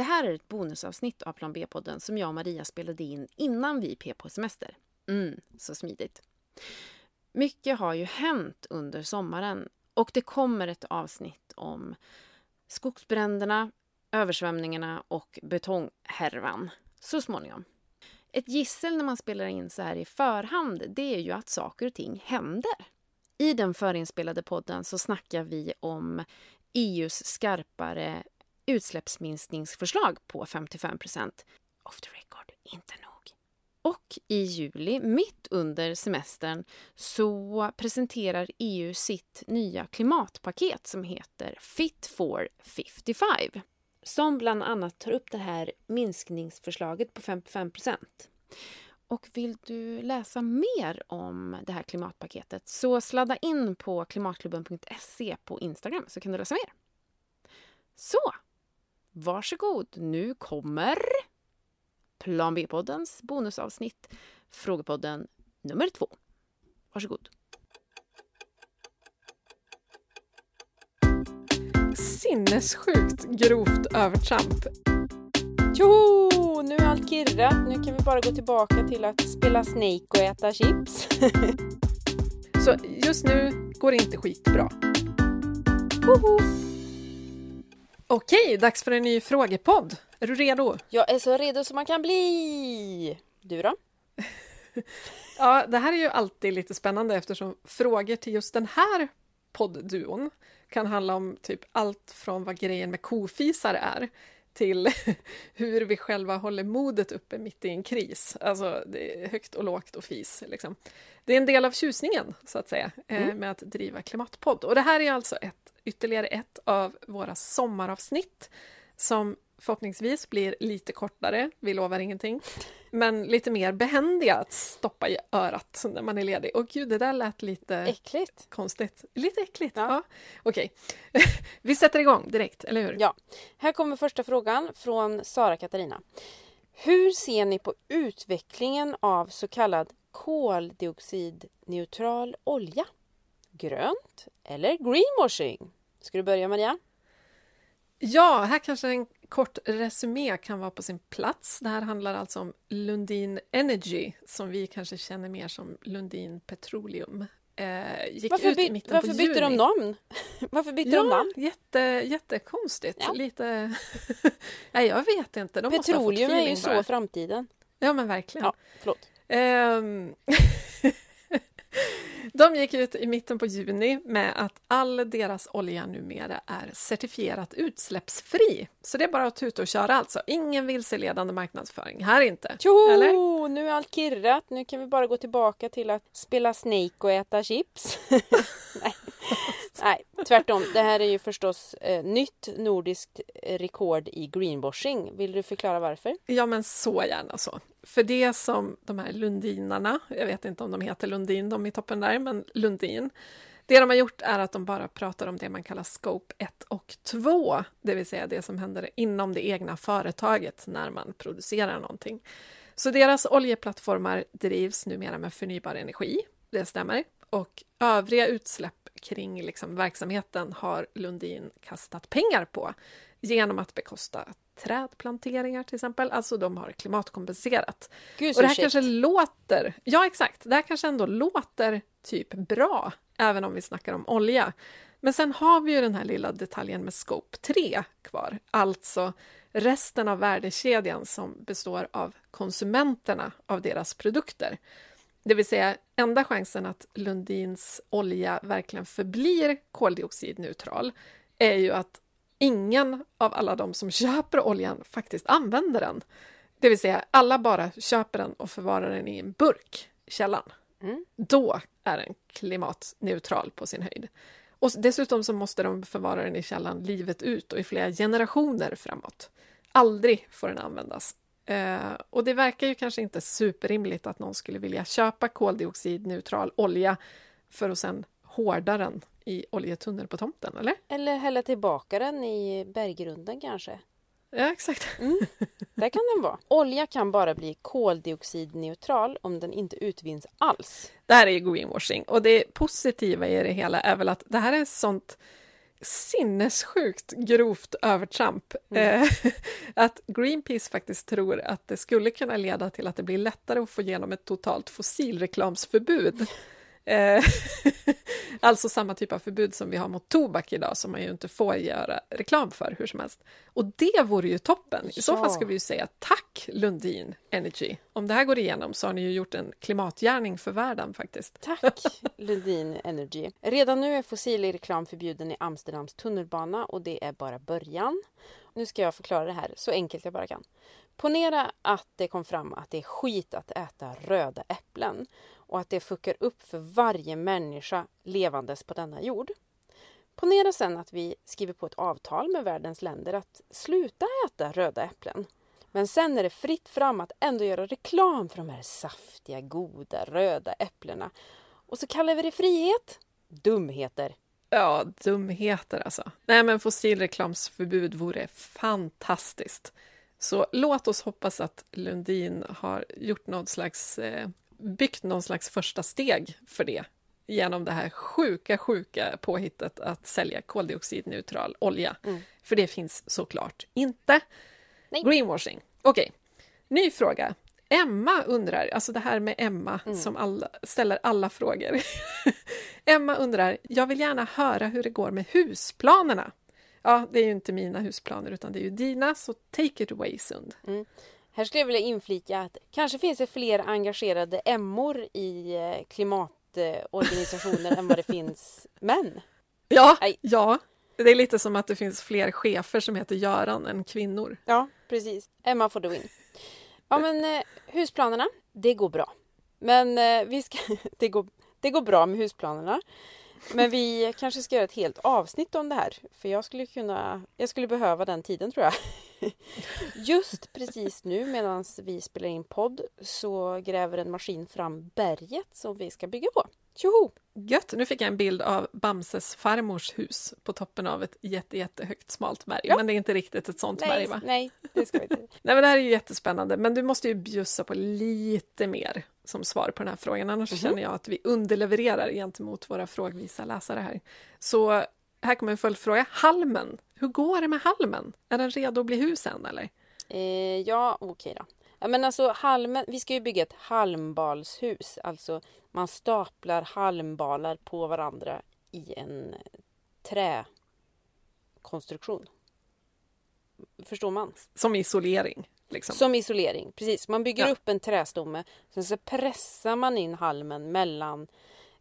Det här är ett bonusavsnitt av Plan B-podden som jag och Maria spelade in innan vi p på semester. Mm, så smidigt. Mycket har ju hänt under sommaren och det kommer ett avsnitt om skogsbränderna, översvämningarna och betonghärvan så småningom. Ett gissel när man spelar in så här i förhand det är ju att saker och ting händer. I den förinspelade podden så snackar vi om EUs skarpare utsläppsminskningsförslag på 55 procent. Off the record, inte nog. Och i juli, mitt under semestern, så presenterar EU sitt nya klimatpaket som heter Fit for 55 som bland annat tar upp det här minskningsförslaget på 55 procent. och vill du läsa mer om det här klimatpaketet så sladda in på klimatklubben.se på Instagram så kan du läsa mer. Så, varsågod, nu kommer Plan B-poddens bonusavsnitt, Frågepodden nummer två. Varsågod. Sinnessjukt grovt övertramp. Jo, nu är allt kirrat. Nu kan vi bara gå tillbaka till att spela Snake och äta chips. Så just nu går det inte skitbra. Woho! Okej, dags för en ny frågepodd. Är du redo? Jag är så redo som man kan bli. Du då? Ja, det här är ju alltid lite spännande eftersom frågor till just den här poddduon kan handla om typ allt från vad grejen med kofisar är till hur vi själva håller modet uppe mitt i en kris. Alltså, det är högt och lågt och fis. Liksom. Det är en del av tjusningen, så att säga, eh, Mm. med att driva klimatpodd. Och det här är alltså ett, ytterligare ett av våra sommaravsnitt som förhoppningsvis blir lite kortare, vi lovar ingenting, men lite mer behändiga att stoppa i örat när man är ledig. Och gud, det där lät lite Äckligt. konstigt. Lite äckligt. Ja. Ja. Okej, vi sätter igång direkt, eller hur? Ja. Här kommer första frågan från Sara Katarina. Hur ser ni på utvecklingen av så kallad koldioxidneutral olja? Grönt eller greenwashing? Ska du börja Maria? Ja, här kanske en kort resumé kan vara på sin plats. Det här handlar alltså om Lundin Energy, som vi kanske känner mer som Lundin Petroleum. Eh, gick Varför, ut i mitten varför på bytte juni. de namn? Varför bytte de Ja, namn? jätte, jättekonstigt. Ja. Lite... Nej, jag vet inte. De Petroleum är ju så bara. framtiden. Ja, men verkligen. Ja, förlåt. Ehm, De gick ut i mitten på juni med att all deras olja numera är certifierat utsläppsfri. Så det är bara att tuta och köra alltså. Ingen vilseledande marknadsföring här inte. Jo, Eller? nu är allt kirrat. Nu kan vi bara gå tillbaka till att spela Snake och äta chips. Nej. Nej, tvärtom. Det här är ju förstås eh, nytt nordiskt eh, rekord i greenwashing. Vill du förklara varför? Ja, men så gärna så. För det som de här Lundinarna, jag vet inte om de heter Lundin, de i toppen där, men Lundin. Det de har gjort är att de bara pratar om det man kallar scope 1 och 2, det vill säga det som händer inom det egna företaget när man producerar någonting. Så deras oljeplattformar drivs numera med förnybar energi, det stämmer. Och övriga utsläpp kring liksom verksamheten har Lundin kastat pengar på genom att bekosta trädplanteringar till exempel. Alltså de har klimatkompenserat. Gud Och det här shit. kanske låter, ja exakt, det här kanske ändå låter typ bra, även om vi snackar om olja. Men sen har vi ju den här lilla detaljen med scope 3 kvar, alltså resten av värdekedjan som består av konsumenterna av deras produkter. Det vill säga, enda chansen att Lundins olja verkligen förblir koldioxidneutral är ju att ingen av alla de som köper oljan faktiskt använder den. Det vill säga, alla bara köper den och förvarar den i en burk i källaren. Mm. Då är den klimatneutral på sin höjd. Och dessutom så måste de förvara den i källaren livet ut och i flera generationer framåt. Aldrig får den användas. Eh, och det verkar ju kanske inte superrimligt att någon skulle vilja köpa koldioxidneutral olja för att sen hårda den i oljetunnor på tomten, eller? Eller hälla tillbaka den i berggrunden kanske. Ja, exakt. Där kan den vara. Olja kan bara bli koldioxidneutral om den inte utvinns alls. Det här är greenwashing och det positiva i det hela är väl att det här är sånt sinnessjukt grovt övertramp. Mm. Eh, att Greenpeace faktiskt tror att det skulle kunna leda till att det blir lättare att få igenom ett totalt fossilreklamsförbud. Eh, alltså samma typ av förbud som vi har mot tobak idag som man ju inte får göra reklam för hur som helst. Och det vore ju toppen! I så Ja. fall ska vi ju säga tack Lundin Energy. Om det här går igenom så har ni ju gjort en klimatgärning för världen faktiskt. Tack Lundin Energy. Redan nu är fossil reklam förbjuden i Amsterdams tunnelbana och det är bara början. Nu ska jag förklara det här så enkelt jag bara kan. Ponera att det kom fram att det är skit att äta röda äpplen och att det fuckar upp för varje människa levandes på denna jord. Ponera sen att vi skriver på ett avtal med världens länder att sluta äta röda äpplen. Men sen är det fritt fram att ändå göra reklam för de här saftiga, goda, röda äpplena. Och så kallar vi det frihet. Dumheter. Ja, dumheter alltså. Nej, men fossilreklamsförbud vore fantastiskt. Så låt oss hoppas att Lundin har gjort något slags, eh, byggt någon slags första steg för det genom det här sjuka, sjuka påhittet att sälja koldioxidneutral olja. Mm. För det finns såklart inte. Nej. Greenwashing. Okej, ny fråga. Emma undrar, alltså det här med Emma Mm. som alla, ställer alla frågor. Emma undrar, jag vill gärna höra hur det går med husplanerna. Ja, det är ju inte mina husplaner utan det är ju dina, så take it away Sund. Här skulle jag vilja inflika att kanske finns det fler engagerade emmor i eh, klimatorganisationer än vad det finns män. Ja, Nej. ja, det är lite som att det finns fler chefer som heter Göran än kvinnor. Ja, precis. Emma får the win. Ja, men eh, husplanerna, det går bra. Men eh, vi ska, det, går, det går bra med husplanerna. Men vi kanske ska göra ett helt avsnitt om det här. För jag skulle kunna, jag skulle behöva den tiden tror jag. Just precis nu medan vi spelar in podd så gräver en maskin fram berget som vi ska bygga på. Tjoho! Gött! Nu fick jag en bild av Bamses farmors hus på toppen av ett jätte, jättehögt smalt berg. Ja. Men det är inte riktigt ett sånt berg Nej, va? nej, det ska vi inte. Nej men det här är ju jättespännande, men du måste ju bjussa på lite mer som svar på den här frågan, annars Mhm. känner jag att vi underlevererar gentemot våra frågvisa läsare här. Så här kommer en följdfråga. Halmen, hur går det med halmen? Är den redo att bli hus än eller? Eh, ja, okej då. Ja, men alltså, halmen, vi ska ju bygga ett halmbalshus. Alltså man staplar halmbalar på varandra i en träkonstruktion. Förstår man? Som isolering. Liksom. Som isolering, precis. Man bygger Ja. upp en trästomme. Sen så pressar man in halmen mellan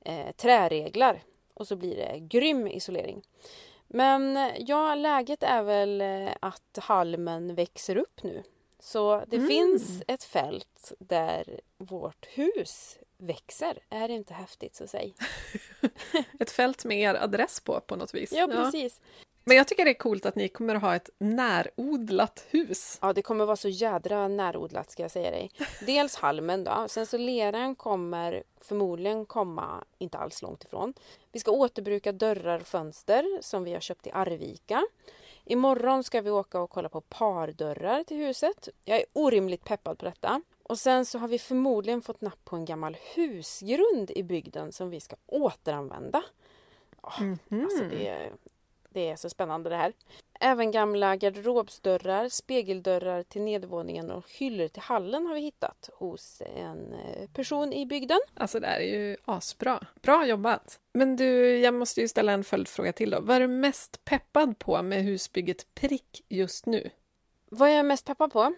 eh, träreglar. Och så blir det grym isolering. Men ja, läget är väl eh, att halmen växer upp nu. Så det Mm. finns ett fält där vårt hus växer. Är det inte häftigt så säg? Ett fält med er adress på, på något vis. Ja, precis. Men jag tycker det är coolt att ni kommer att ha ett närodlat hus. Ja, det kommer vara så jädra närodlat ska jag säga dig. Dels halmen då, sen så leran kommer förmodligen komma inte alls långt ifrån. Vi ska återbruka dörrar och fönster som vi har köpt i Arvika. Imorgon ska vi åka och kolla på pardörrar till huset. Jag är orimligt peppad på detta. Och sen så har vi förmodligen fått napp på en gammal husgrund i bygden som vi ska återanvända. Ja, Mhm. Alltså det, det är så spännande det här. Även gamla garderobsdörrar, spegeldörrar till nedervåningen och hyllor till hallen har vi hittat hos en eh, person i bygden. Alltså det här är ju asbra. Bra jobbat! Men du, jag måste ju ställa en följdfråga till då. Vad är du mest peppad på med husbygget Prick just nu? Vad är jag mest peppad på?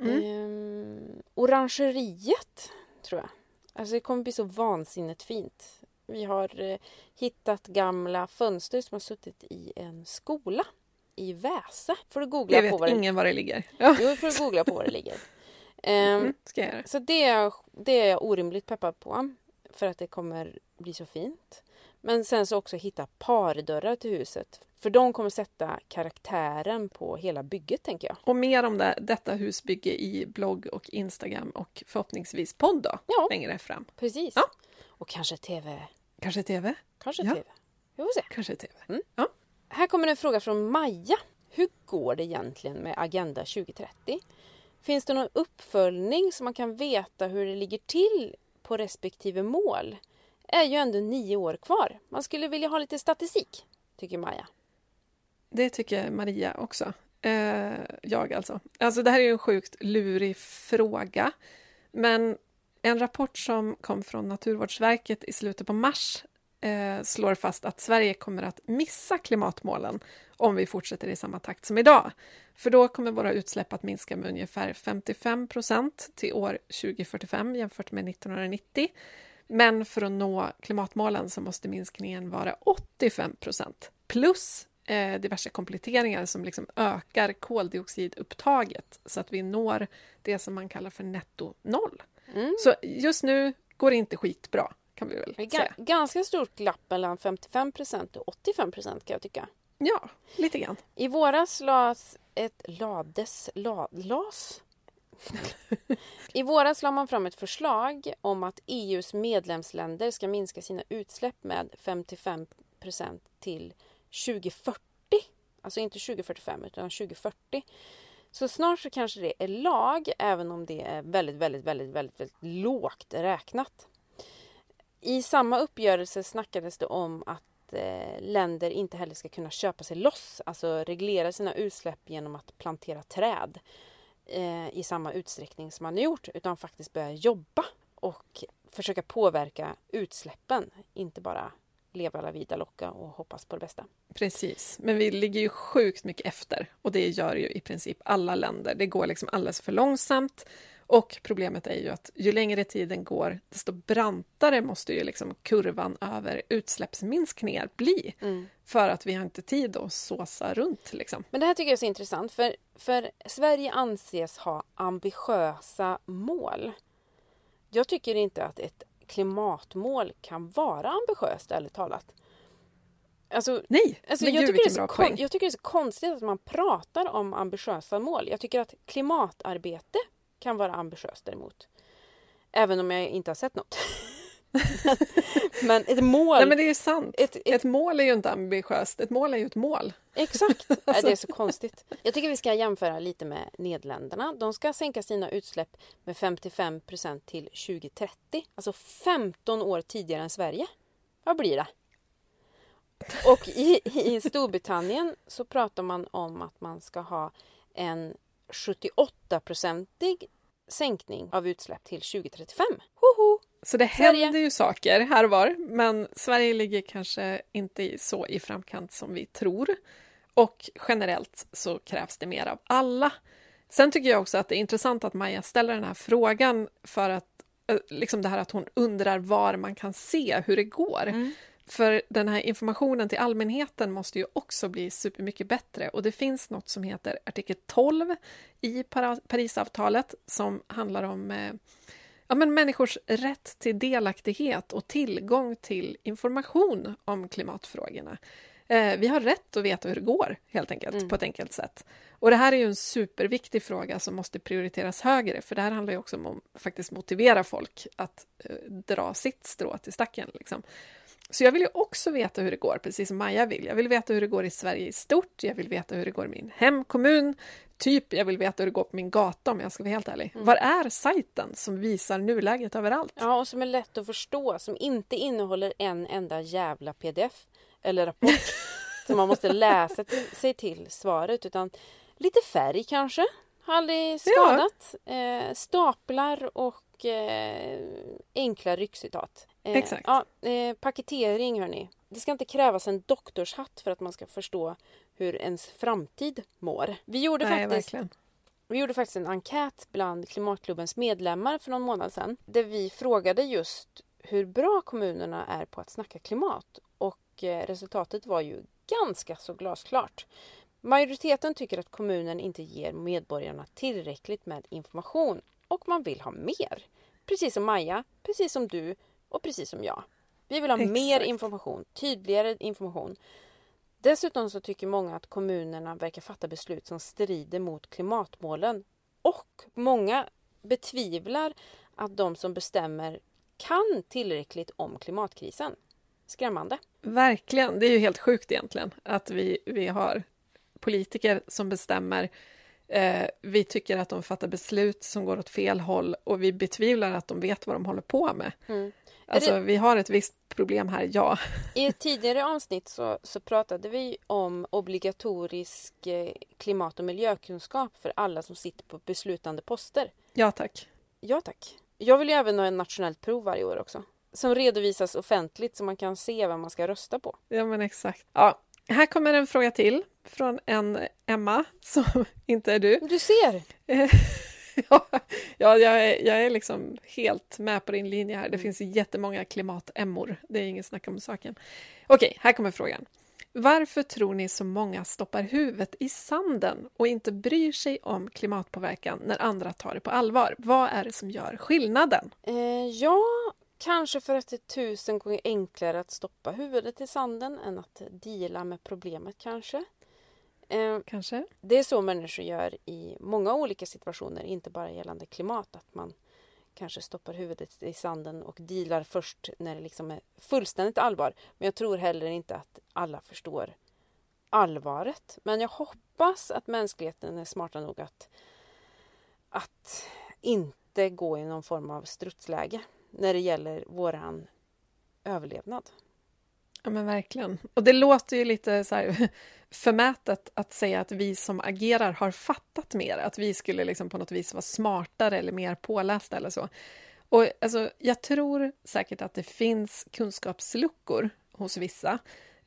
Mm. Ehm, orangeriet, tror jag. Alltså det kommer bli så vansinnigt fint. Vi har eh, hittat gamla fönster som har suttit i en skola i Väse. Får du googla Jag på vet var det ingen var det ligger. Ja. Jo, får du googla på var det ligger. Ehm, Mm. Så det är, det är jag orimligt peppad på. För att det kommer bli så fint. Men sen så också hitta pardörrar till huset. För de kommer sätta karaktären på hela bygget tänker jag. Och mer om det, detta husbygge i blogg och Instagram och förhoppningsvis podd då, Ja. längre fram. Precis. Ja. Och kanske tv. Kanske TV? Kanske Ja. tv. Vi får se. Kanske TV. Mm. Ja. Här kommer en fråga från Maja. Hur går det egentligen med Agenda 2030? Finns det någon uppföljning så man kan veta hur det ligger till på respektive mål? är ju ändå nio år kvar. Man skulle vilja ha lite statistik, tycker Maja. det tycker Maria också. Eh, jag alltså. Alltså det här är ju en sjukt lurig fråga. Men en rapport som kom från Naturvårdsverket i slutet på mars eh, slår fast att Sverige kommer att missa klimatmålen om vi fortsätter i samma takt som idag. För då kommer våra utsläpp att minska med ungefär 55 procent till år 2045 jämfört med 1990. Men för att nå klimatmålen så måste minskningen vara 85 procent plus eh, diverse kompletteringar som liksom ökar koldioxidupptaget så att vi når det som man kallar för netto noll. Mm. Så just nu går det inte skitbra, kan vi väl Det är säga. ga- ganska stort glapp mellan 55% och 85% kan jag tycka. Ja, lite grann. I våras lades ett lades, la, las? I våras la man fram ett förslag om att EUs medlemsländer ska minska sina utsläpp med 55% till 2040. Alltså inte 2045 utan 2040. Så snart så kanske det är lag, även om det är väldigt, väldigt, väldigt, väldigt, väldigt lågt räknat. I samma uppgörelse snackades det om att eh, länder inte heller ska kunna köpa sig loss, alltså reglera sina utsläpp genom att plantera träd eh, i samma utsträckning som man har gjort, utan faktiskt börja jobba och försöka påverka utsläppen, inte bara leva la vida locka och hoppas på det bästa. Precis, men vi ligger ju sjukt mycket efter och det gör ju i princip alla länder. Det går liksom alldeles för långsamt och problemet är ju att ju längre tiden går, desto brantare måste ju liksom kurvan över utsläppsminskningar bli för att vi har inte tid att såsa runt. Liksom. Men det här tycker jag är så intressant för, för Sverige anses ha ambitiösa mål. Jag tycker inte att ett klimatmål kan vara ambitiöst, ärligt talat. Alltså, Nej, Alltså, men jag, gud tycker det är så kon- jag tycker det är så konstigt att man pratar om ambitiösa mål. Jag tycker att klimatarbete kan vara ambitiöst däremot. Även om jag inte har sett något. men ett mål... Nej, men det är ju sant. ett, ett, Ett mål är ju inte ambitiöst, ett mål är ju ett mål. exakt! Alltså. Det är så konstigt. Jag tycker vi ska jämföra lite med Nederländerna. De ska sänka sina utsläpp med 55% till 2030. Alltså 15 år tidigare än Sverige. Vad blir det? Och i, i Storbritannien så pratar man om att man ska ha en 78-procentig sänkning av utsläpp till 2035. Hoho! Så det Sverige. händer ju saker här och var, men Sverige ligger kanske inte så i framkant som vi tror. Och generellt så krävs det mer av alla. Sen tycker jag också att det är intressant att Maja ställer den här frågan för att eh, liksom det här att hon undrar var man kan se hur det går. För den här informationen till allmänheten måste ju också bli supermycket bättre och det finns något som heter artikel 12 i Parisavtalet som handlar om eh, ja, men människors rätt till delaktighet och tillgång till information om klimatfrågorna. Eh, vi har rätt att veta hur det går, helt enkelt, Mm. på ett enkelt sätt. Och det här är ju en superviktig fråga som måste prioriteras högre, för det här handlar ju också om att faktiskt motivera folk att eh, dra sitt strå till stacken. Liksom. Så jag vill ju också veta hur det går, precis som Maja vill. Jag vill veta hur det går i Sverige i stort, jag vill veta hur det går i min hemkommun, typ jag vill veta hur det går på min gata om jag ska vara helt ärlig. Var är sajten som visar nuläget överallt? Ja, och som är lätt att förstå, som inte innehåller en enda jävla pdf eller rapport som man måste läsa till, sig till svaret, utan lite färg kanske, har aldrig skadat. Eh, staplar och eh, enkla ryckcitat. Eh, Exakt. Ja, eh, paketering, hörni. Det ska inte krävas en doktorshatt för att man ska förstå hur ens framtid mår. Vi gjorde Nej, faktiskt verkligen. vi gjorde faktiskt en enkät bland Klimatklubbens medlemmar för någon månad sedan där vi frågade just hur bra kommunerna är på att snacka klimat och eh, resultatet var ju ganska så glasklart. Majoriteten tycker att kommunen inte ger medborgarna tillräckligt med information och man vill ha mer. Precis som Maja, precis som du och precis som jag. Vi vill ha mer Exakt. information, tydligare information. Dessutom så tycker många att kommunerna verkar fatta beslut som strider mot klimatmålen. Och många betvivlar att de som bestämmer kan tillräckligt om klimatkrisen. Skrämmande. Verkligen, det är ju helt sjukt egentligen att vi, vi har politiker som bestämmer. Eh, vi tycker att de fattar beslut som går åt fel håll och vi betvivlar att de vet vad de håller på med. Mm. Alltså det- vi har ett visst problem här, ja. I ett tidigare avsnitt så, så pratade vi om obligatorisk eh, klimat och miljökunskap för alla som sitter på beslutande poster. Ja tack. Ja tack. Jag vill ju även ha ett nationellt prov varje år också. Som redovisas offentligt så man kan se vem man ska rösta på. Ja men exakt. Ja, här kommer en fråga till från en Emma som inte är du. Du ser! ja, ja, jag är, jag är liksom helt med på din linje här. Det Mm. finns jättemånga klimatemmor. Det är ingen snack om saken. Okej, här kommer frågan. Varför tror ni så många stoppar huvudet i sanden och inte bryr sig om klimatpåverkan när andra tar det på allvar? Vad är det som gör skillnaden? Eh, ja, kanske för att det är tusen gånger enklare att stoppa huvudet i sanden än att deala med problemet kanske. Eh, Kanske? Det är så människor gör i många olika situationer, inte bara gällande klimat. Att man kanske stoppar huvudet i sanden och dealar först när det liksom är fullständigt allvar. Men jag tror heller inte att alla förstår allvaret. Men jag hoppas att mänskligheten är smarta nog att, att inte gå i någon form av strutsläge när det gäller våran överlevnad. Ja men verkligen. Och det låter ju lite så här förmätet att säga att vi som agerar har fattat mer, att vi skulle liksom på något vis vara smartare eller mer pålästa eller så. Och alltså, jag tror säkert att det finns kunskapsluckor hos vissa.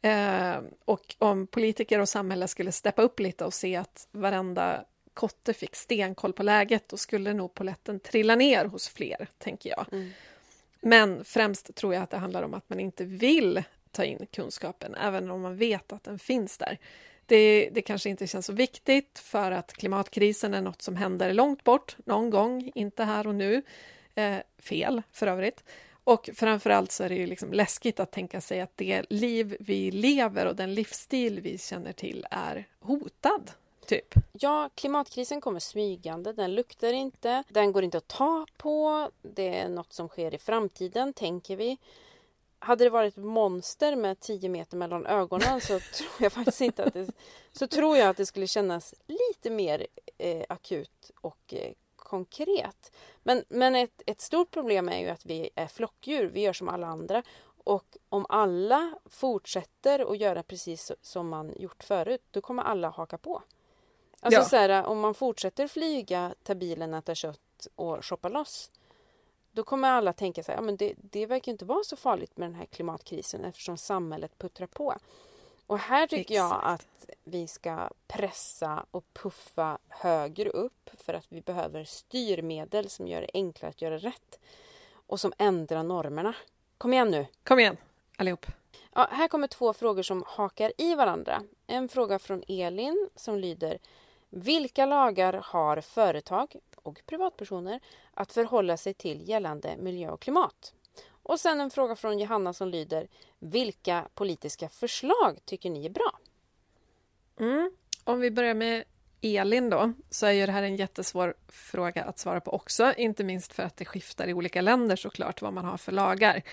Eh, och om politiker och samhälle skulle steppa upp lite och se att varenda kotte fick stenkoll på läget, då skulle nog poletten trilla ner hos fler, tänker jag. Mm. Men främst tror jag att det handlar om att man inte vill ta in kunskapen, även om man vet att den finns där. Det, det kanske inte känns så viktigt för att klimatkrisen är något som händer långt bort, någon gång, inte här och nu. Eh, fel, för övrigt. Och framförallt så är det ju liksom läskigt att tänka sig att det liv vi lever och den livsstil vi känner till är hotad, typ. Ja, klimatkrisen kommer smygande, den luktar inte, den går inte att ta på, det är något som sker i framtiden, tänker vi. Hade det varit monster med 10 meter mellan ögonen så tror jag faktiskt inte att det, så tror jag att det skulle kännas lite mer eh, akut och eh, konkret. Men, men ett, ett stort problem är ju att vi är flockdjur, vi gör som alla andra. Och om alla fortsätter att göra precis som man gjort förut, då kommer alla haka på. Alltså Ja. så här, om man fortsätter flyga, ta bilen, äta kött och shoppa loss. Då kommer alla tänka så här, ja, men det, det verkar inte vara så farligt med den här klimatkrisen eftersom samhället puttrar på. Och här tycker jag Exakt. att vi ska pressa och puffa högre upp för att vi behöver styrmedel som gör det enklare att göra rätt och som ändrar normerna. Kom igen nu! Kom igen, allihop. Ja, här kommer två frågor som hakar i varandra. En fråga från Elin som lyder Vilka lagar har företag och privatpersoner att förhålla sig till gällande miljö och klimat? Och sen en fråga från Johanna som lyder Vilka politiska förslag tycker ni är bra? Mm. Om vi börjar med Elin då, så är ju det här en jättesvår fråga att svara på också, inte minst för att det skiftar i olika länder såklart vad man har för lagar.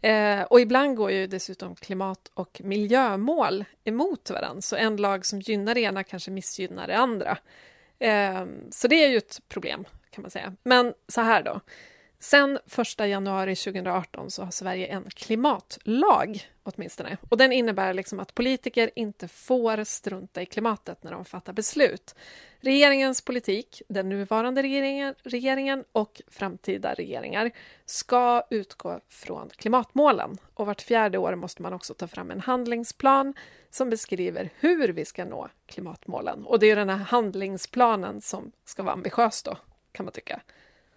Eh, och ibland går ju dessutom klimat och miljömål emot varandra, så en lag som gynnar det ena kanske missgynnar det andra. Ehm, så det är ju ett problem kan man säga. Men så här då. Sen 1 januari 2018 så har Sverige en klimatlag åtminstone. Och den innebär liksom att politiker inte får strunta i klimatet när de fattar beslut. Regeringens politik, den nuvarande regeringen, regeringen och framtida regeringar ska utgå från klimatmålen. Och vart fjärde år måste man också ta fram en handlingsplan som beskriver hur vi ska nå klimatmålen. Och det är den här handlingsplanen som ska vara ambitiös då, kan man tycka.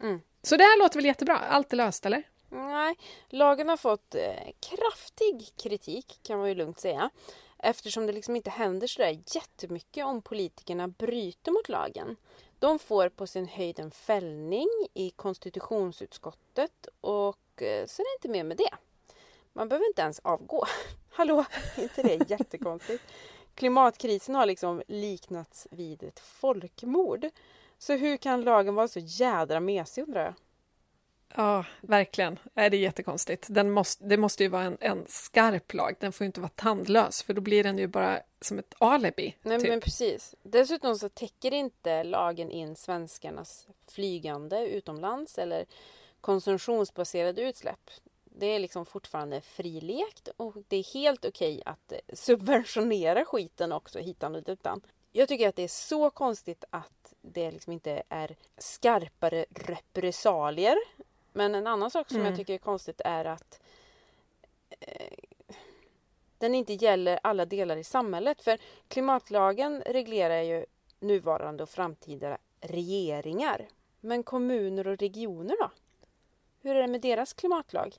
Mm. Så det här låter väl jättebra? Allt är löst, eller? Nej, lagen har fått eh, kraftig kritik kan man ju lugnt säga. Eftersom det liksom inte händer sådär jättemycket om politikerna bryter mot lagen. De får på sin höjd en fällning i konstitutionsutskottet och eh, är det inte mer med det. Man behöver inte ens avgå. Hallå, är inte det jättekonstigt? Klimatkrisen har liksom liknats vid ett folkmord. Så hur kan lagen vara så jädra mesig undrar jag? Ja, verkligen. Det är jättekonstigt. Den måste, det måste ju vara en, en skarp lag. Den får inte vara tandlös, för då blir den ju bara som ett alibi. Nej typ. men precis. Dessutom så täcker inte lagen in svenskarnas flygande utomlands eller konsumtionsbaserade utsläpp. Det är liksom fortfarande frilekt och det är helt okej att subventionera skiten också hitan och ditan. Jag tycker att det är så konstigt att det liksom inte är skarpare repressalier. Men en annan sak som Mm. jag tycker är konstigt är att eh, den inte gäller alla delar i samhället. För klimatlagen reglerar ju nuvarande och framtida regeringar. Men kommuner och regioner då? Hur är det med deras klimatlag?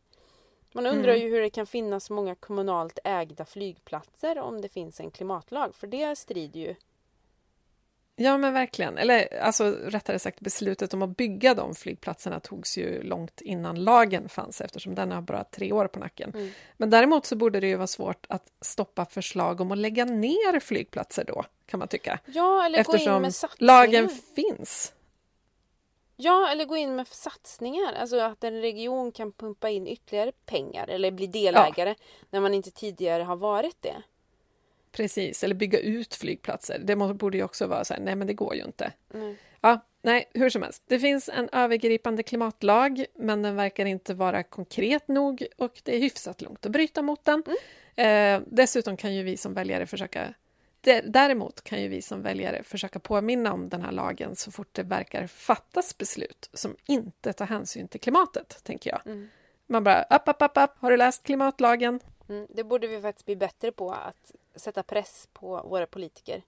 Man undrar Mm. ju hur det kan finnas många kommunalt ägda flygplatser om det finns en klimatlag. För det strider ju Ja, men verkligen. Eller alltså, rättare sagt, beslutet om att bygga de flygplatserna togs ju långt innan lagen fanns eftersom den har bara tre år på nacken. Mm. Men däremot så borde det ju vara svårt att stoppa förslag om att lägga ner flygplatser då, kan man tycka. Ja, eller gå in Eftersom med satsningar. lagen finns. Ja, eller gå in med satsningar. Alltså att en region kan pumpa in ytterligare pengar eller bli delägare när man inte tidigare har varit det. Precis, eller bygga ut flygplatser. Det borde ju också vara så här, nej men det går ju inte. Mm. Ja, nej, hur som helst. Det finns en övergripande klimatlag, men den verkar inte vara konkret nog och det är hyfsat långt att bryta mot den. Eh, dessutom kan ju vi som väljare försöka Dä- Däremot kan ju vi som väljare försöka påminna om den här lagen så fort det verkar fattas beslut som inte tar hänsyn till klimatet, tänker jag. Mm. Man bara, upp, upp, upp, upp, har du läst klimatlagen? Mm. Det borde vi faktiskt bli bättre på att sätta press på våra politiker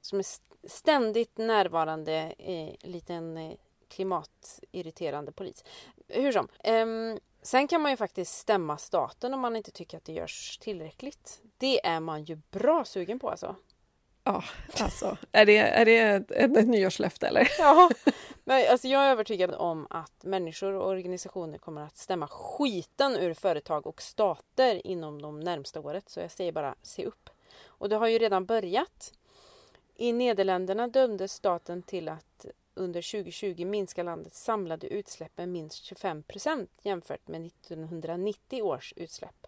som är st- ständigt närvarande en liten eh, klimatirriterande polis. Hur som. ehm, sen kan man ju faktiskt stämma staten om man inte tycker att det görs tillräckligt. Det är man ju bra sugen på alltså. Ja, alltså, är det, är det ett, ett nyårslöfte eller? Ja, men alltså jag är övertygad om att människor och organisationer kommer att stämma skiten ur företag och stater inom de närmsta året. Så jag säger bara se upp. Och det har ju redan börjat. I Nederländerna dömdes staten till att under 2020 minska landets samlade utsläpp med minst 25 procent jämfört med 1990 års utsläpp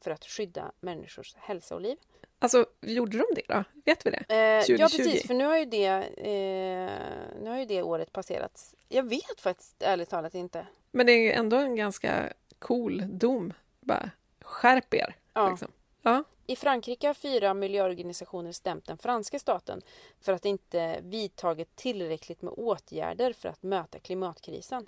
för att skydda människors hälsa och liv. Alltså, gjorde de det då? Vet vi det? Eh, ja 2020. precis, för nu har ju det, eh, nu har ju det året passerats. Jag vet faktiskt ärligt talat inte. Men det är ju ändå en ganska cool dom. Bara, skärp er! Ja. Liksom. Ja. I Frankrike har fyra miljöorganisationer stämt den franska staten för att inte vidtagit tillräckligt med åtgärder för att möta klimatkrisen.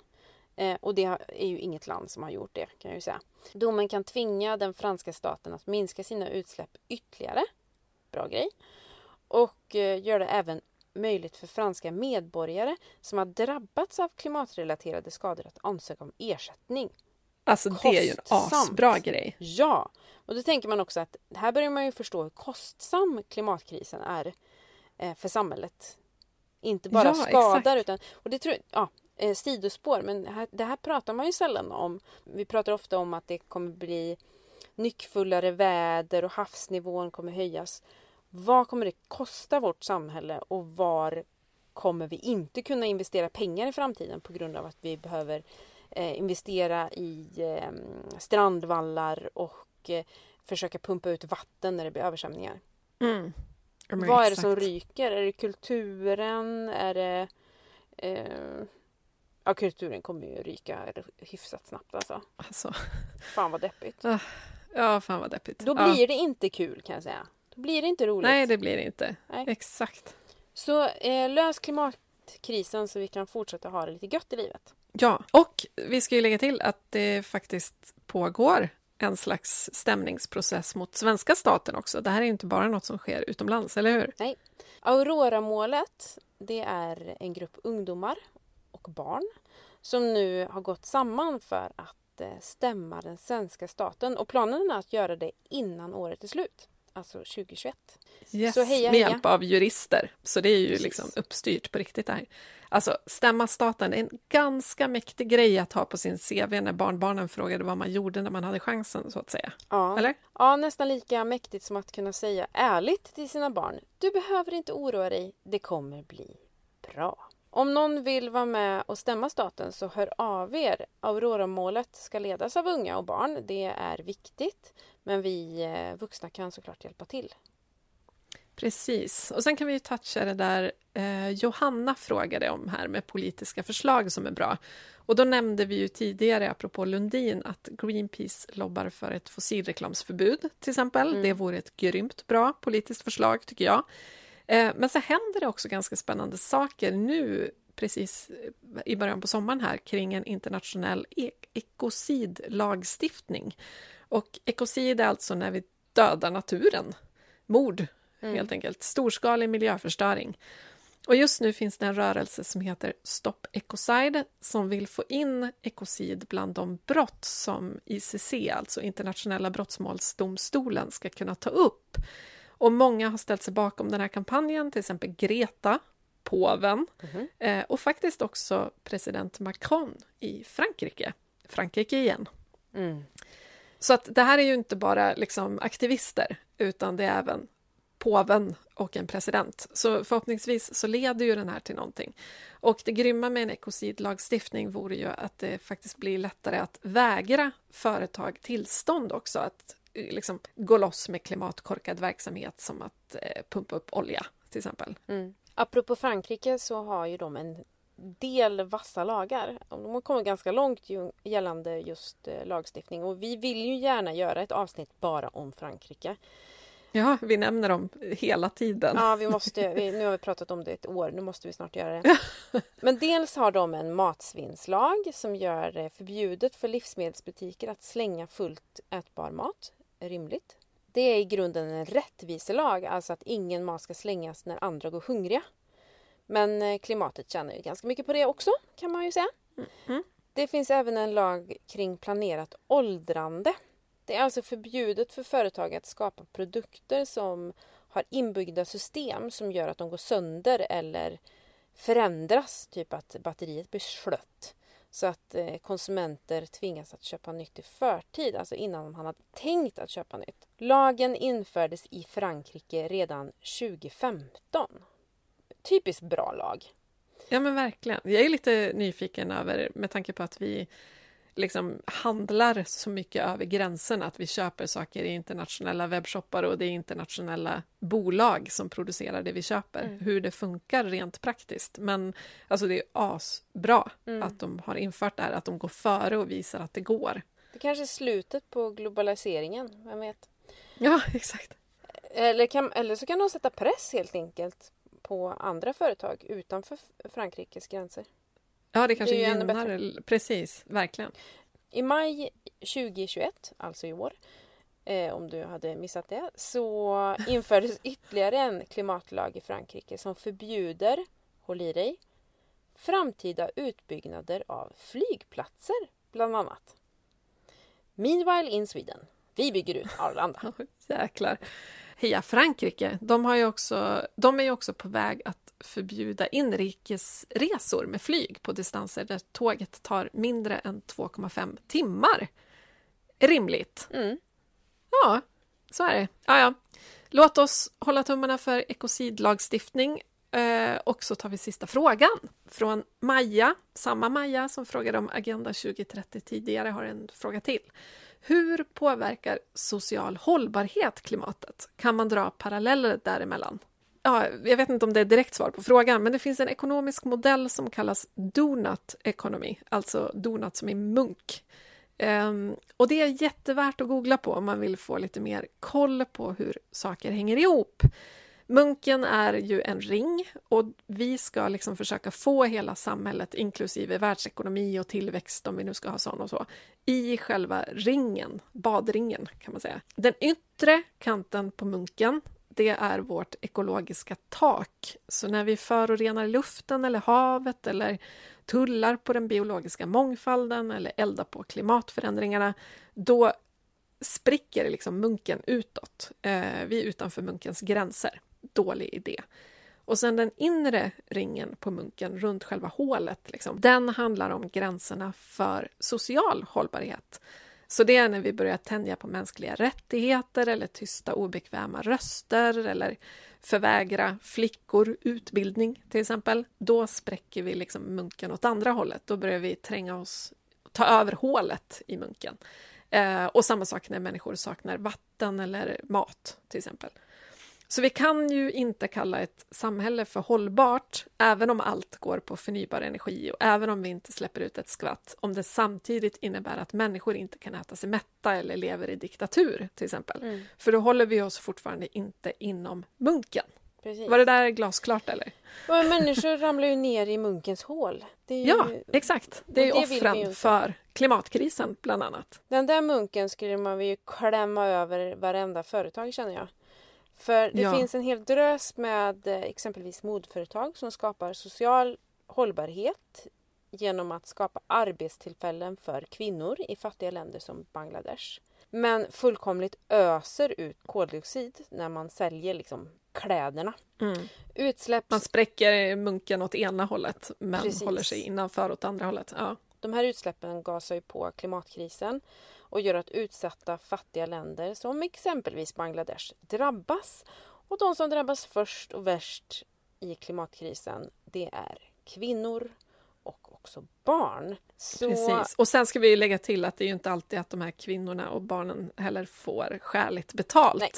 Eh, och det är ju inget land som har gjort det kan jag ju säga. Domen kan tvinga den franska staten att minska sina utsläpp ytterligare. Bra grej. Och eh, gör det även möjligt för franska medborgare som har drabbats av klimatrelaterade skador att ansöka om ersättning. Alltså, det är ju en Kostsamt. asbra grej. Ja, och då tänker man också att här börjar man ju förstå hur kostsam klimatkrisen är eh, för samhället. Inte bara Ja, skadar exakt. utan, och det tror ja, eh, sidospår, men här, det här pratar man ju sällan om. Vi pratar ofta om att det kommer bli nyckfullare väder och havsnivån kommer höjas. Vad kommer det kosta vårt samhälle och var kommer vi inte kunna investera pengar i framtiden på grund av att vi behöver eh, investera i eh, strandvallar och eh, försöka pumpa ut vatten när det blir översvämningar. Mm. Ja, Vad är det som ryker? Är det kulturen? Är det... Eh, ja, kulturen kommer ju ryka hyfsat snabbt alltså. Alltså, Fan vad deppigt. ja, fan vad deppigt. Då ja. blir det inte kul kan jag säga. Då blir det inte roligt. Nej, det blir det inte. Nej. Exakt. Så eh, lös klimatkrisen så vi kan fortsätta ha det lite gött i livet. Ja, och vi ska ju lägga till att det faktiskt pågår en slags stämningsprocess mot svenska staten också. Det här är inte bara något som sker utomlands, eller hur? Aurora-målet, det är en grupp ungdomar och barn som nu har gått samman för att eh, stämma den svenska staten. Och planen är att göra det innan året är slut, alltså 2021. Yes, Så heja, med heja. hjälp av jurister. Så det är ju Precis. liksom uppstyrt på riktigt det här. Alltså, stämma staten är en ganska mäktig grej att ha på sin CV när barnbarnen frågade vad man gjorde när man hade chansen, så att säga. Ja. Eller? ja, nästan lika mäktigt som att kunna säga ärligt till sina barn. Du behöver inte oroa dig, det kommer bli bra. Om någon vill vara med och stämma staten så hör av er. Aurora-målet ska ledas av unga och barn. Det är viktigt. Men vi eh, vuxna kan såklart hjälpa till. Precis. Och sen kan vi ju toucha det där eh, Johanna frågade om här med politiska förslag som är bra. Och då nämnde vi ju tidigare, apropå Lundin, att Greenpeace lobbar för ett fossilreklamsförbud till exempel. Mm. Det vore ett grymt bra politiskt förslag tycker jag. Eh, men så händer det också ganska spännande saker nu precis i början på sommaren här kring en internationell e ekocidlagstiftning. Och ekocid är alltså när vi dödar naturen, mord mm. helt enkelt, storskalig miljöförstöring. Och just nu finns det en rörelse som heter Stop Ecocide som vill få in ekocid bland de brott som ICC, alltså Internationella brottmålsdomstolen, ska kunna ta upp. Och många har ställt sig bakom den här kampanjen, till exempel Greta, påven mm -hmm. och faktiskt också president Macron i Frankrike. Frankrike igen. Mm. Så att det här är ju inte bara liksom aktivister, utan det är även påven och en president. Så förhoppningsvis så leder ju den här till någonting. Och det grymma med en ekocidlagstiftning vore ju att det faktiskt blir lättare att vägra företag tillstånd också att eh, liksom gå loss med klimatkorkad verksamhet som att eh, pumpa upp olja till exempel. Mm. Apropå Frankrike så har ju de en del vassa lagar. De har kommit ganska långt gällande just eh, lagstiftning och vi vill ju gärna göra ett avsnitt bara om Frankrike. Ja, vi nämner dem hela tiden. Ja, vi måste, vi, nu har vi pratat om det ett år, nu måste vi snart göra det. Men dels har de en matsvinnslag som gör det förbjudet för livsmedelsbutiker att slänga fullt ätbar mat. Rimligt. Det är i grunden en rättviselag, alltså att ingen mat ska slängas när andra går hungriga. Men eh, klimatet tjänar ju ganska mycket på det också, kan man ju säga. Mm. Det finns även en lag kring planerat åldrande det är alltså förbjudet för företag att skapa produkter som har inbyggda system som gör att de går sönder eller förändras, typ att batteriet blir slött. Så att eh, konsumenter tvingas att köpa nytt i förtid, alltså innan man hade tänkt att köpa nytt. Lagen infördes i Frankrike redan 2015. Typiskt bra lag. Ja men verkligen. Jag är lite nyfiken över, med tanke på att vi liksom handlar så mycket över gränserna, att vi köper saker i internationella webbshoppar och det är internationella bolag som producerar det vi köper, mm. hur det funkar rent praktiskt. Men alltså det är asbra mm. att de har infört det här, att de går före och visar att det går. Det kanske är slutet på globaliseringen, vem vet? Ja, exakt. Eller, kan, eller så kan de sätta press helt enkelt på andra företag utanför Frankrikes gränser. Ja, det kanske det gynnar, precis, verkligen. I maj 2021, alltså i år, eh, om du hade missat det, så infördes ytterligare en klimatlag i Frankrike som förbjuder, håll i dig, framtida utbyggnader av flygplatser, bland annat. Meanwhile in Sweden, vi bygger ut Arlanda. Jäklar. Heja Frankrike! De, har också, de är ju också på väg att förbjuda inrikesresor med flyg på distanser där tåget tar mindre än 2,5 timmar. Rimligt. Mm. Ja, så är det. Ja, ja. Låt oss hålla tummarna för ekocidlagstiftning. Eh, och så tar vi sista frågan från Maja. Samma Maja som frågade om Agenda 2030 tidigare har en fråga till. Hur påverkar social hållbarhet klimatet? Kan man dra paralleller däremellan? Ja, jag vet inte om det är direkt svar på frågan, men det finns en ekonomisk modell som kallas Donut Economy, alltså donut som i munk. Um, och det är jättevärt att googla på om man vill få lite mer koll på hur saker hänger ihop. Munken är ju en ring och vi ska liksom försöka få hela samhället, inklusive världsekonomi och tillväxt, om vi nu ska ha sån och så, i själva ringen, badringen kan man säga. Den yttre kanten på munken, det är vårt ekologiska tak. Så när vi förorenar luften eller havet eller tullar på den biologiska mångfalden eller eldar på klimatförändringarna, då spricker liksom munken utåt. Eh, vi är utanför munkens gränser dålig idé. Och sen den inre ringen på munken runt själva hålet, liksom, den handlar om gränserna för social hållbarhet. Så det är när vi börjar tänja på mänskliga rättigheter eller tysta obekväma röster eller förvägra flickor utbildning till exempel. Då spräcker vi liksom munken åt andra hållet. Då börjar vi tränga oss, ta över hålet i munken. Eh, och samma sak när människor saknar vatten eller mat till exempel. Så vi kan ju inte kalla ett samhälle för hållbart, även om allt går på förnybar energi och även om vi inte släpper ut ett skvatt, om det samtidigt innebär att människor inte kan äta sig mätta eller lever i diktatur, till exempel. Mm. För då håller vi oss fortfarande inte inom munken. Precis. Var det där glasklart eller? Och människor ramlar ju ner i munkens hål. Ju... Ja, exakt. Det är ju offren för klimatkrisen, bland annat. Den där munken skulle man ju klämma över varenda företag känner jag. För det Ja. finns en hel drös med eh, exempelvis modföretag som skapar social hållbarhet genom att skapa arbetstillfällen för kvinnor i fattiga länder som Bangladesh. Men fullkomligt öser ut koldioxid när man säljer liksom kläderna. Mm. Utsläpp, Man spräcker munken åt ena hållet, men Precis. håller sig innanför åt andra hållet. Ja. de här utsläppen gasar ju på klimatkrisen och gör att utsatta fattiga länder som exempelvis Bangladesh drabbas. Och de som drabbas först och värst i klimatkrisen det är kvinnor och också barn. Så Precis. Och sen ska vi lägga till att det är inte alltid att de här kvinnorna och barnen heller får skäligt betalt. Nej.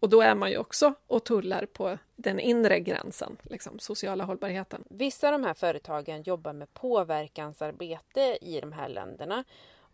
Och då är man ju också och tullar på den inre gränsen, liksom sociala hållbarheten. vissa av de här företagen jobbar med påverkansarbete i de här länderna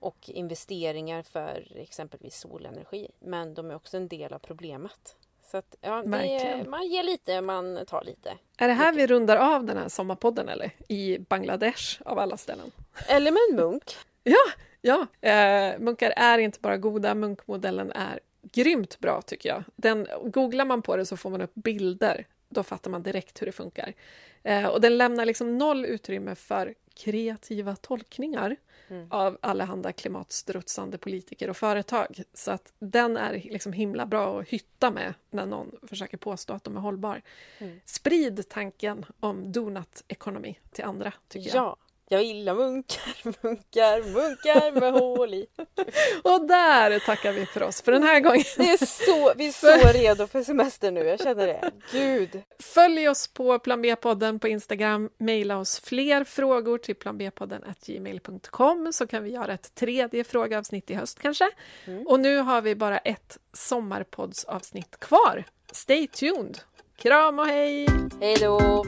och investeringar för exempelvis solenergi. Men de är också en del av problemet. Så att, ja, är, man ger lite, man tar lite. Är det här vi rundar av den här sommarpodden eller? I Bangladesh av alla ställen? Eller med en munk. Ja, eh, munkar är inte bara goda, munkmodellen är grymt bra tycker jag. Den, googlar man på det så får man upp bilder, då fattar man direkt hur det funkar. Eh, och den lämnar liksom noll utrymme för kreativa tolkningar Mm. av allehanda klimatstrutsande politiker och företag. Så att den är liksom himla bra att hytta med när någon försöker påstå att de är hållbar. Mm. Sprid tanken om donut economy till andra, tycker jag. Ja, jag gillar munkar, munkar, munkar med hål i. Och där tackar vi för oss för den här gången. Det är så, vi är så redo för semester nu, jag känner det. Gud! Följ oss på Plan B-podden på Instagram. Maila oss fler frågor till planbpodden gmail.com så kan vi göra ett tredje frågeavsnitt i höst kanske. Mm. Och nu har vi bara ett sommarpoddsavsnitt kvar. Stay tuned! Kram och hej! Hej då!